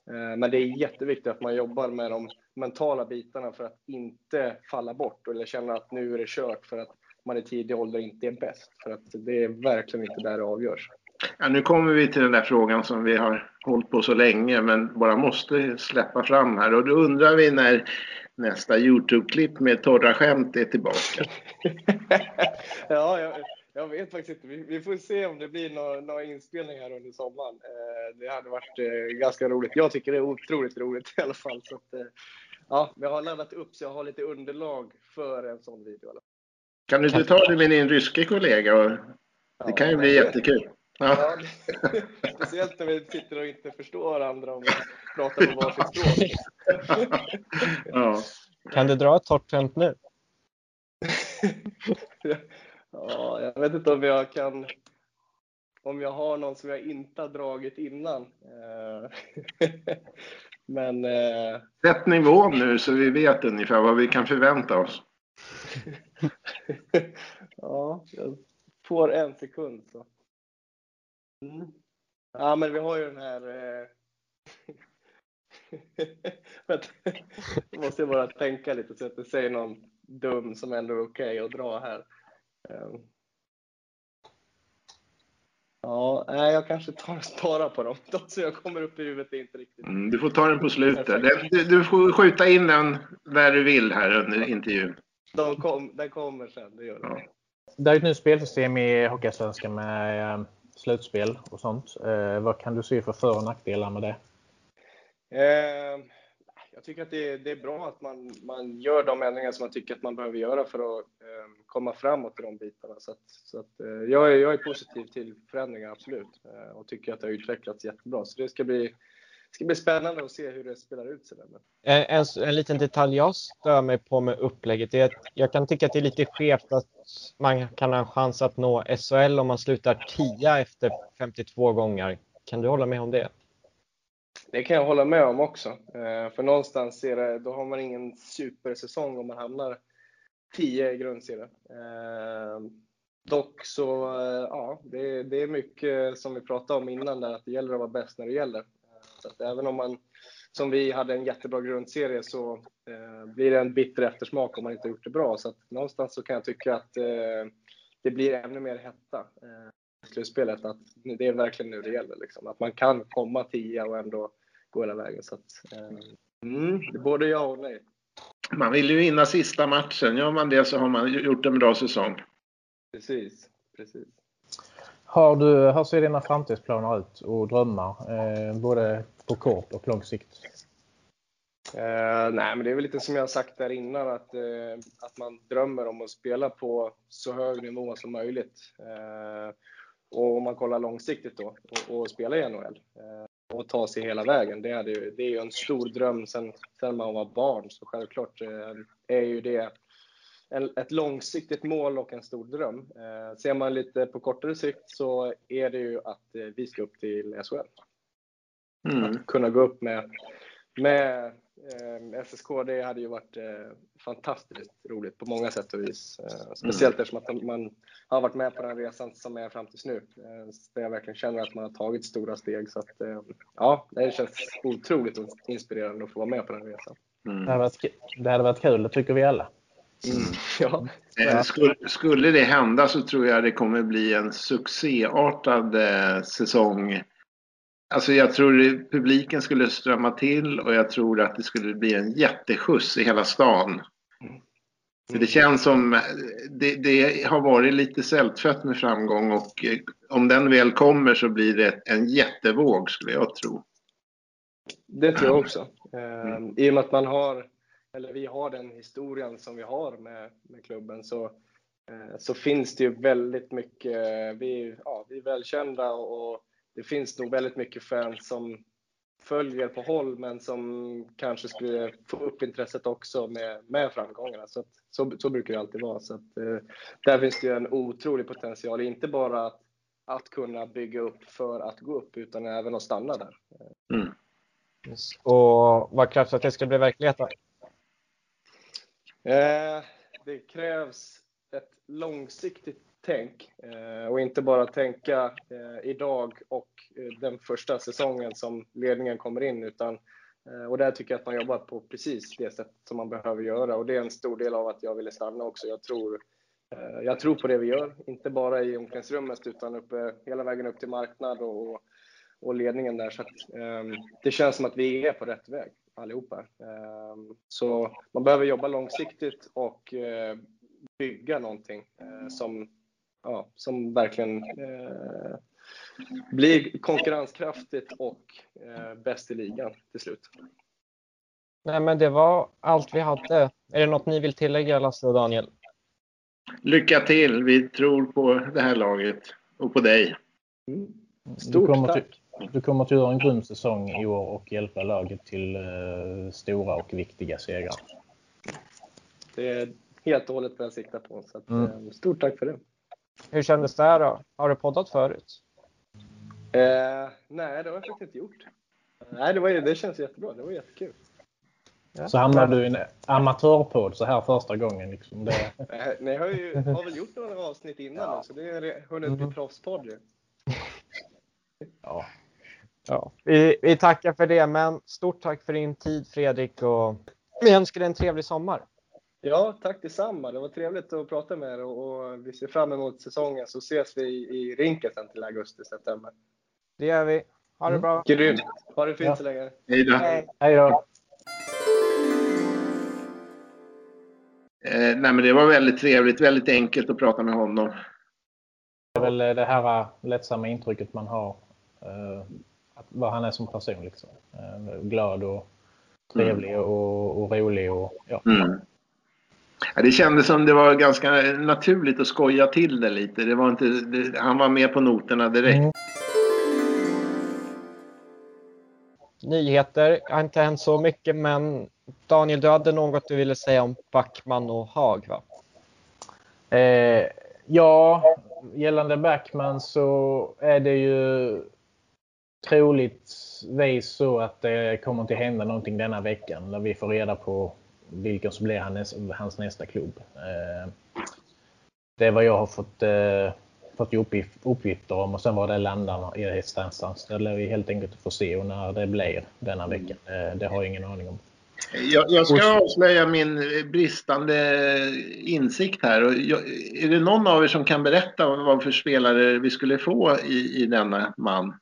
Eh, men det är jätteviktigt att man jobbar med de mentala bitarna för att inte falla bort eller känna att nu är det kört för att man i tidig ålder inte är bäst. För att det är verkligen inte där det avgörs. Ja, nu kommer vi till den där frågan som vi har hållit på så länge men bara måste släppa fram här och då undrar vi när nästa Youtube-klipp med torra skämt är tillbaka. *laughs* ja, jag, jag, vet faktiskt inte. Vi, vi, får se om det blir några, några inspelningar under sommaren. Eh, det hade varit eh, ganska roligt. Jag tycker det är otroligt roligt i alla fall. Så att, eh, ja, vi har laddat upp så jag har lite underlag för en sån video. Kan du inte ta det med din ryske kollega? Det kan ju bli jättekul. Ja. *laughs* speciellt när vi sitter och inte förstår varandra om vi pratar på varsitt *laughs* språk. Ja. Kan du dra ett torrt skämt nu? *laughs* ja, jag vet inte om jag kan om jag har någon som jag inte har dragit innan. Eh, men... Eh, Sätt nivån nu så vi vet ungefär vad vi kan förvänta oss. ja, jag får en sekund så. Mm. Ja, men vi har ju den här... Eh... *laughs* Då måste jag bara tänka lite så att jag säger någon dum som ändå är okej okay att dra här. Um... Ja, nej, jag kanske tar och sparar på dem. De som jag kommer upp i huvudet är inte riktigt... Mm, du får ta den på slutet. Du, du, får skjuta in den när du vill här under intervjun. De kom, den kommer sen, det gör den. Ja. Det är ett nytt spelsystem i Hockeyallsvenskan med ehm, slutspel och sånt. Eh, vad kan du se för för och nackdelar med det? Eh, jag tycker att det är, det är, bra att man, man gör de ändringar som man tycker att man behöver göra för att eh, komma framåt i de bitarna. Så, att, så att, eh, jag, är, jag är positiv till förändringar, absolut. Eh, och tycker att det har utvecklats jättebra. Så det ska bli ska bli spännande att se hur det spelar ut sig. En, en, liten detalj jag stör mig på med upplägget är att jag kan tycka att det är lite skevt att man kan ha en chans att nå SHL om man slutar 10 efter 52 gånger. Kan du hålla med om det? Det kan jag hålla med om också. Eh, för någonstans är det, då har man ingen supersäsong om man hamnar 10 i grundserien. Eh, dock så, eh, ja, det, det är mycket som vi pratade om innan där, att det gäller att vara bäst när det gäller. Så att även om man, som vi, hade en jättebra grundserie så eh, blir det en bitter eftersmak om man inte gjort det bra. Så att någonstans så kan jag tycka att eh, det blir ännu mer hetta eh, i slutspelet. Att det är verkligen nu det gäller. Liksom. Att man kan komma tia och ändå gå hela vägen. Så att, eh, mm, det både ja och nej. Man vill ju vinna sista matchen. Gör man det så har man gjort en bra säsong. Precis, precis. Har du, hur ser dina framtidsplaner ut och drömmar? Eh, både på kort och lång sikt? Eh, nej, men det är väl lite som jag sagt där innan att, eh, att man drömmer om att spela på så hög nivå som möjligt. Eh, och om man kollar långsiktigt då och, och spela i NHL eh, och ta sig hela vägen. Det är, ju, det är ju en stor dröm sen, sen man var barn, så självklart eh, är ju det en, ett långsiktigt mål och en stor dröm. Eh, ser man lite på kortare sikt så är det ju att eh, vi ska upp till SHL. Mm. Att kunna gå upp med, med eh, SSK, det hade ju varit eh, fantastiskt roligt på många sätt och vis. Eh, speciellt mm. eftersom att man har varit med på den resan som är fram tills nu. Eh, där jag verkligen känner att man har tagit stora steg. Så att, ja, det känns otroligt inspirerande att få vara med på den resan. Mm. Det, hade varit, det hade varit kul, det tycker vi alla. Mm. *laughs* Ja. Eh, skulle, skulle det hända så tror jag det kommer bli en succéartad eh, säsong. Alltså jag tror det, publiken skulle strömma till och jag tror att det skulle bli en jätteskjuts i hela stan. Mm. För det känns som det, det har varit lite sälltfött med framgång och eh, om den väl kommer så blir det en jättevåg skulle jag tro. Det tror jag också. Mm. I och med att man har, eller vi har den historien som vi har med, med klubben så, eh, så finns det ju väldigt mycket, vi, ja, vi är välkända och det finns nog väldigt mycket fans som följer på håll men som kanske skulle få upp intresset också med, med framgångarna. Så, att, så, så, brukar det alltid vara. Så att, eh, där finns det ju en otrolig potential, inte bara att, att kunna bygga upp för att gå upp utan även att stanna där. Mm. Och vad krävs för att det ska bli verklighet? Eh, det krävs ett långsiktigt tänk eh, och inte bara tänka eh, idag och eh, den första säsongen som ledningen kommer in utan eh, och där tycker jag att man jobbar på precis det sätt som man behöver göra och det är en stor del av att jag ville stanna också. Jag tror, eh, jag tror på det vi gör, inte bara i omklädningsrummet utan uppe, hela vägen upp till marknad och, och ledningen där. Så att, det känns som att vi är på rätt väg allihopa. så man behöver jobba långsiktigt och bygga någonting som ja, som verkligen eh, blir konkurrenskraftigt och eh, bäst i ligan till slut. Nej, men det var allt vi hade. Är det något ni vill tillägga, Lasse och Daniel? Lycka till! Vi tror på det här laget och på dig. Mm. Stort tack! Du kommer att göra en grym säsong i år och hjälpa laget till eh, stora och viktiga segrar. Det är helt och hållet vad jag siktar på. Så att, mm. Eh, stort tack för det! Hur kändes det här då? Har du poddat förut? Eh, nej, det har jag faktiskt inte gjort. Nej, det, var, det känns jättebra. Det var jättekul. Ja. Så hamnar du i en amatörpodd så här första gången. Liksom. Det... Ni har, ju, har väl gjort några avsnitt innan ja. så det är hunnit bli mm. proffspodd. Ja. Ja. Vi, vi tackar för det, men stort tack för din tid Fredrik och vi önskar dig en trevlig sommar. Ja, tack detsamma. Det var trevligt att prata med er och, och vi ser fram emot säsongen så ses vi i, i rinken sen till augusti, september. Det gör vi. Ha det mm. bra. Grymt. Ha det fint ja. så länge. Hej då. Hej då. Eh, nej, men det var väldigt trevligt, väldigt enkelt att prata med honom. Det är väl det här lättsamma intrycket man har. Eh, att, vad han är som person. Liksom. Eh, glad och trevlig mm. och, och, rolig. Och, ja. Mm. Ja, det kändes som det var ganska naturligt att skoja till det lite. Det var inte, det, han var med på noterna direkt. Mm. Nyheter har inte hänt så mycket, men Daniel, du hade något du ville säga om Backman och Haag, va? Eh, ja, gällande Backman så är det ju troligtvis så att det kommer att hända någonting denna veckan när vi får reda på vilken som blir hans, hans nästa klubb. Eh, det är vad jag har fått, eh, fått uppgifter om och sen var det landar i nästa instans. Det lär vi helt enkelt få se och när det blir denna mm. veckan. Eh, det har jag ingen aning om. Jag, jag ska avslöja min bristande insikt här. är det någon av er som kan berätta vad för spelare vi skulle få i, i denna man?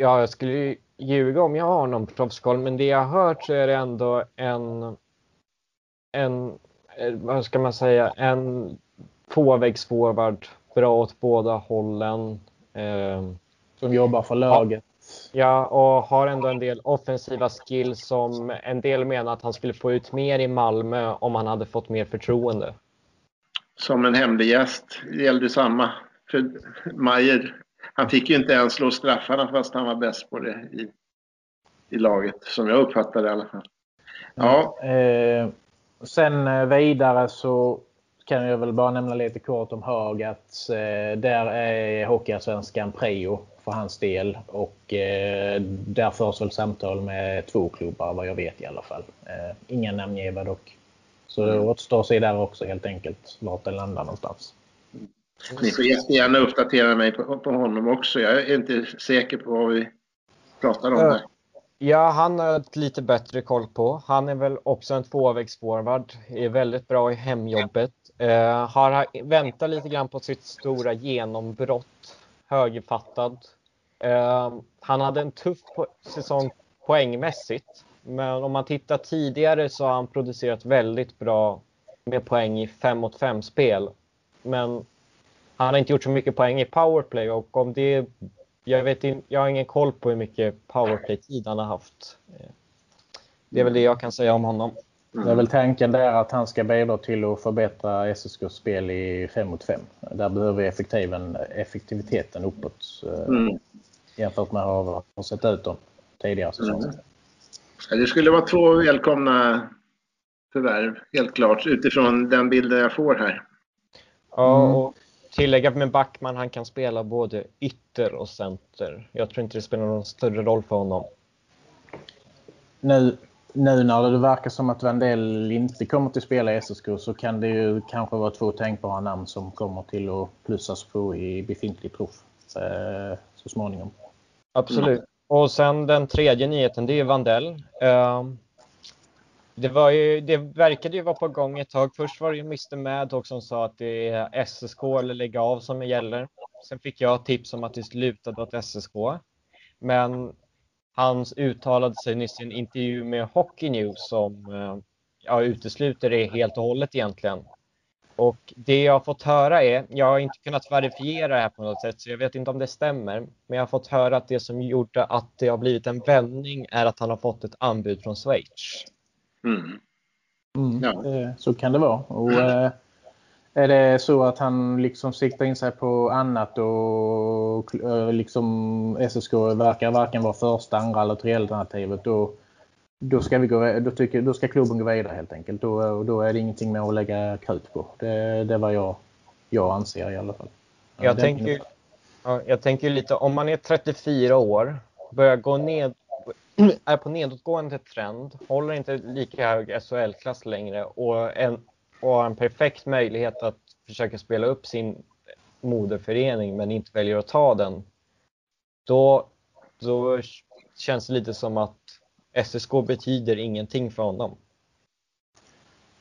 Ja, jag skulle ljuga om jag har någon proffskoll, men det jag har hört så är det ändå en en, eh, vad ska man säga, en tvåvägsforward. Bra åt båda hållen. Eh, som jobbar för laget. Ja, och har ändå en del offensiva skills som en del menar att han skulle få ut mer i Malmö om han hade fått mer förtroende. Som en hemlig gäst gällde samma för Majer. Han fick ju inte ens slå straffarna fast han var bäst på det i, i laget, som jag uppfattade det i alla fall. Ja. Eh, Sen eh, vidare så kan jag väl bara nämna lite kort om Hög att eh, där är Hockeyallsvenskan prio för hans del och eh, där förs väl samtal med två klubbar vad jag vet i alla fall. Eh, inga namngivna dock. Så det mm. återstår att se där också helt enkelt vart det landar någonstans. Ni får jättegärna uppdatera mig på, på honom också. Jag är inte säker på vad vi pratar om här. Ja, han har ett lite bättre koll på. Han är väl också en tvåvägsforward. Är väldigt bra i hemjobbet. Uh, har väntat lite grann på sitt stora genombrott. Högerfattad. Uh, han hade en tuff po säsong poängmässigt. Men om man tittar tidigare så har han producerat väldigt bra med poäng i 5 mot 5 spel. Men han har inte gjort så mycket poäng i powerplay och om det jag, vet in, jag har ingen koll på hur mycket powerplay-tid han har haft. Det är väl det jag kan säga om honom. Det är väl tanken där att han ska bidra till att förbättra SSKs spel i 5 mot 5. Där behöver effektiven, effektiviteten uppåt eh, mm. jämfört med hur det har sett ut tidigare säsonger. Mm. Det skulle vara två välkomna förvärv, helt klart, utifrån den bilden jag får här. Ja, mm. och tillägga med Backman, han kan spela både ytter och center. Jag tror inte det spelar någon större roll för honom. Nu, nu när det verkar som att Vandell inte kommer till spela i SSK så kan det ju kanske vara två tänkbara namn som kommer till att plussas på i befintlig truff eh, så småningom. Absolut. Och sen den tredje nyheten, det är Vandell. Det, var ju, det verkade ju vara på gång ett tag. Först var det ju Mr Madhawk som sa att det är SSK eller lägga av som gäller. Sen fick jag tips om att det slutade åt SSK. Men han uttalade sig nyss i en intervju med Hockey News som eh, ja, utesluter det helt och hållet egentligen. Och det jag har fått höra är, jag har inte kunnat verifiera det här på något sätt så jag vet inte om det stämmer. Men jag har fått höra att det som gjorde att det har blivit en vändning är att han har fått ett anbud från Schweiz. Mm. Mm, ja. Så kan det vara. Och, mm. Är det så att han liksom siktar in sig på annat och eh, liksom SSK verkar varken vara första, andra eller tredje alternativet då, då, ska vi gå, då, tycker, då ska klubben gå vidare helt enkelt. Då, då är det ingenting med att lägga krut på. Det, det är vad jag, jag anser i alla fall. Jag, tänker, ja, jag tänker lite om man är 34 år, börjar gå ned är på nedåtgående trend, håller inte lika hög SHL-klass längre och, en, och har en perfekt möjlighet att försöka spela upp sin moderförening men inte väljer att ta den. Då, då känns det lite som att SSK betyder ingenting för honom.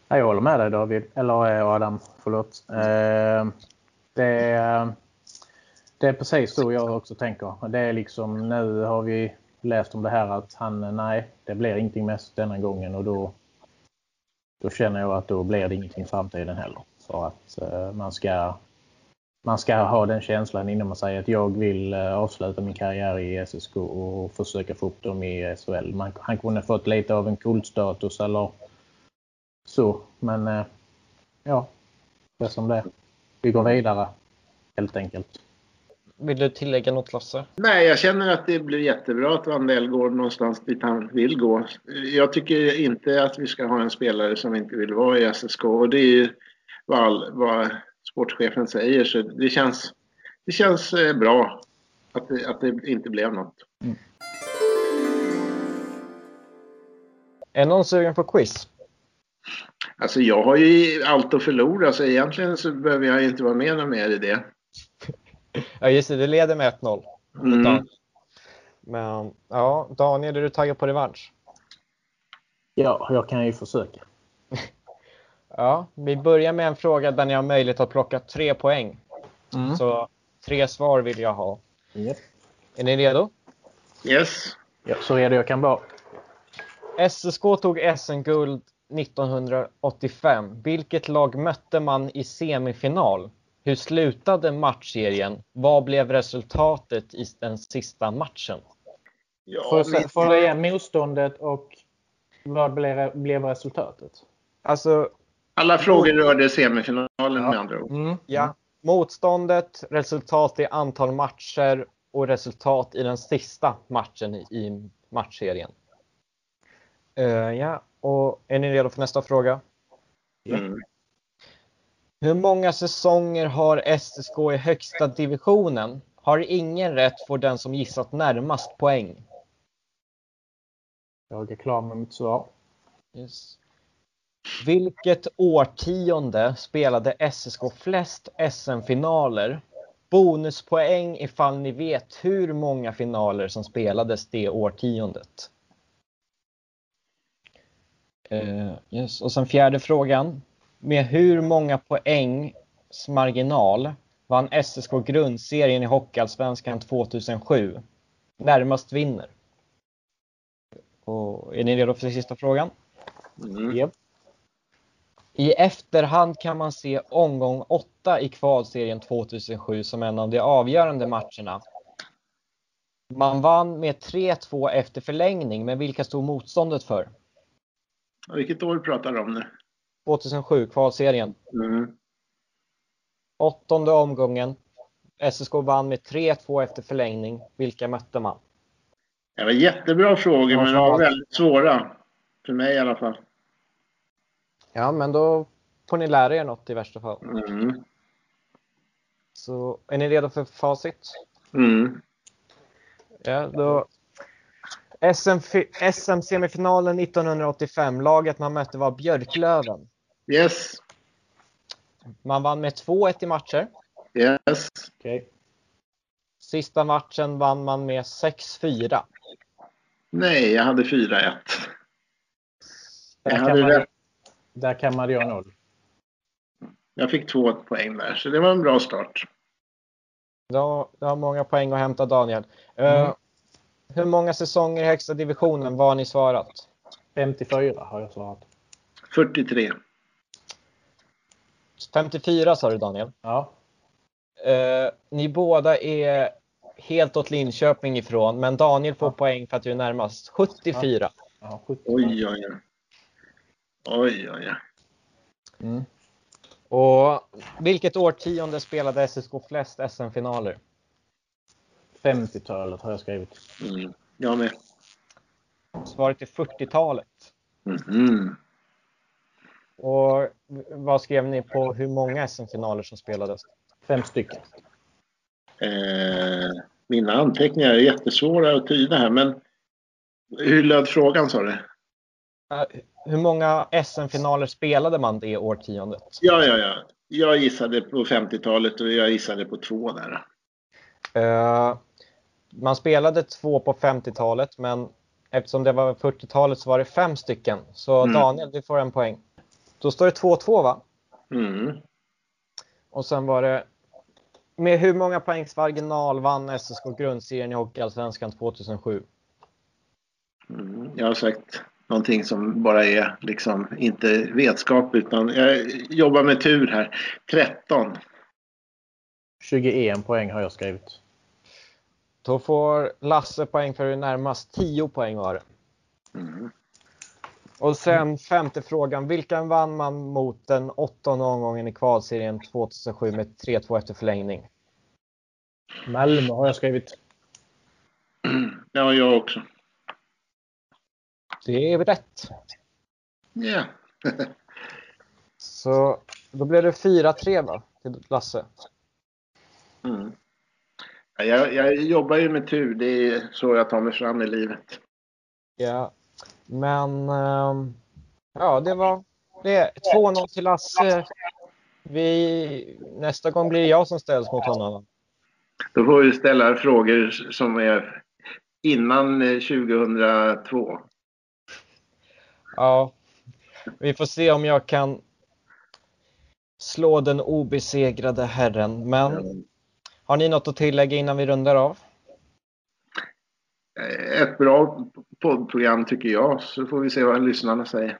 Jag håller med dig David, eller eh, Adam, förlåt. Eh, det, eh, det är precis så jag också tänker. Det är liksom, nu har vi läst om det här att han, nej, det blir ingenting med denna gången och då, då känner jag att då blir det ingenting i framtiden heller. För att eh, man ska man ska ha den känslan innan man säger att jag vill eh, avsluta min karriär i SSK och försöka få upp dem i SHL. Man, han kunde fått lite av en kultstatus eller så, men eh, ja, det är som det Vi går vidare helt enkelt. Vill du tillägga något Lasse? Nej, jag känner att det blir jättebra att Vandell går någonstans dit han vill gå. Jag tycker inte att vi ska ha en spelare som inte vill vara i SSK och det är ju vad, vad sportchefen säger så det känns, det känns eh, bra att det, att det inte blev något. Mm. Är någon sugen på quiz? Alltså jag har ju allt att förlora så egentligen så behöver jag inte vara med mer i det. *laughs* Ja, just det. Du leder med 1-0. Mm. Men ja, Daniel, är du taggad på revansch? Ja, jag kan ju försöka. *laughs* ja, vi börjar med en fråga där ni har möjlighet att plocka tre poäng. Mm. Så tre svar vill jag ha. Yep. Är ni redo? Yes. Ja, så redo jag kan vara. SSK tog SM-guld 1985. Vilket lag mötte man i semifinal? Hur slutade matchserien? Vad blev resultatet i den sista matchen? Ja, får jag igen motståndet och vad blev, blev resultatet? Alltså, Alla frågor rörde semifinalen ja. med andra ord. Mm. Ja. Motståndet, resultat i antal matcher och resultat i den sista matchen i matchserien. Uh, ja, och är ni redo för nästa fråga? Mm. Hur många säsonger har SSK i högsta divisionen? Har ingen rätt får den som gissat närmast poäng. Jag är klar med mitt svar. Yes. Vilket årtionde spelade SSK flest SM-finaler? Bonuspoäng ifall ni vet hur många finaler som spelades det årtiondet. Eh, yes. Och sen fjärde frågan. Med hur många poängs marginal vann SSK grundserien i Hockeyallsvenskan 2007? Närmast vinner. Och är ni redo för sista frågan? Mm. Japp. I efterhand kan man se omgång 8 i kvalserien 2007 som en av de avgörande matcherna. Man vann med 3-2 efter förlängning, men vilka stod motståndet för? Vilket år pratar du om nu? 2007, kvalserien. Mm. Åttonde omgången. SSK vann med 3-2 efter förlängning. Vilka mötte man? Det var jättebra frågor, men de var väldigt svåra. För mig i alla fall. Ja, men då får ni lära er något i värsta fall. Mm. Så är ni redo för facit? Mm. Ja, då... SM, SM-semifinalen 1985. Laget man mötte var Björklöven. Yes. Man vann med 2-1 i matcher. Yes. Okej. Sista matchen vann man med 6-4. Nej, jag hade 4-1. Jag Där, hade kan man, rätt. där kan man göra noll. Jag fick två poäng där, så det var en bra start. Du har, du har många poäng att hämta Daniel. Eh, Mm. hur många säsonger i högsta divisionen var ni svarat? 54 har jag svarat. 43. 54 sa du Daniel. Ja. Eh, ni båda är helt åt Linköping ifrån, men Daniel får poäng för att du är närmast. 74. ja 70. Oj, oj, oj. Oj, oj, oj. Mm. Och vilket årtionde spelade SSK flest SM-finaler? 50-talet har jag skrivit. Mm. Jag med. Svaret är 40-talet. Mhm. Och vad skrev ni på hur många SM-finaler som spelades? Fem stycken. Eh, mina anteckningar är jättesvåra att tyda här, men hur löd frågan sa du? Eh, hur många SM-finaler spelade man det årtiondet? Ja, ja, ja. Jag gissade på 50-talet och jag gissade på två där. Eh, man spelade två på 50-talet, men eftersom det var 40-talet så var det fem stycken. Så Mm. Daniel, du får en poäng. Då står det 2-2 va? Mm. Och sen var det med hur många poängs marginal vann SSK grundserien i Hockeyallsvenskan 2007? Mm. Jag har sagt någonting som bara är liksom inte vetskap utan jag jobbar med tur här. 13. 21 poäng har jag skrivit. Då får Lasse poäng för hur närmast 10 poäng var det. Mm. Och sen femte frågan. Vilken vann man mot den åttonde omgången i kvalserien 2007 med 3-2 efter förlängning? Malmö har jag skrivit. Ja, jag också. Det är rätt. Ja. Så då blev det 4-3 va? Till Lasse. Mm. Ja, Jag, jag jobbar ju med tur. Det är så jag tar mig fram i livet. Ja. Men ehm, ja, det var det. 2-0 till Lasse. Vi, nästa gång blir det jag som ställs mot honom. Då får vi ställa frågor som är innan eh, 2002. Ja, vi får se om jag kan slå den obesegrade herren. Men har ni något att tillägga innan vi rundar av? Eh, Ett bra poddprogram tycker jag, så får vi se vad lyssnarna säger.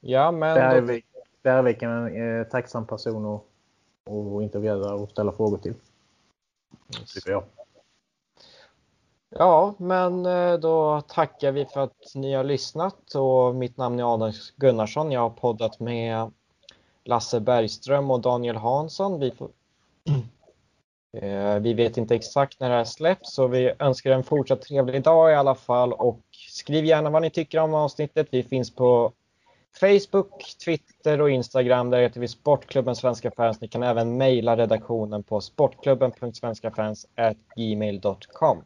Ja, men då, Bergvik, Bergvik är en eh, tacksam person att, att intervjua och ställa frågor till. Tycker jag. ja, men eh, då tackar vi för att ni har lyssnat och mitt namn är Adam Gunnarsson. Jag har poddat med Lasse Bergström och Daniel Hansson. Vi, får, Eh, vi vet inte exakt när det här släpps så vi önskar en fortsatt trevlig dag i alla fall och skriv gärna vad ni tycker om avsnittet. Vi finns på Facebook, Twitter och Instagram. Där heter vi Sportklubben Svenska Fans. Ni kan även mejla redaktionen på sportklubben.svenskafans@gmail.com.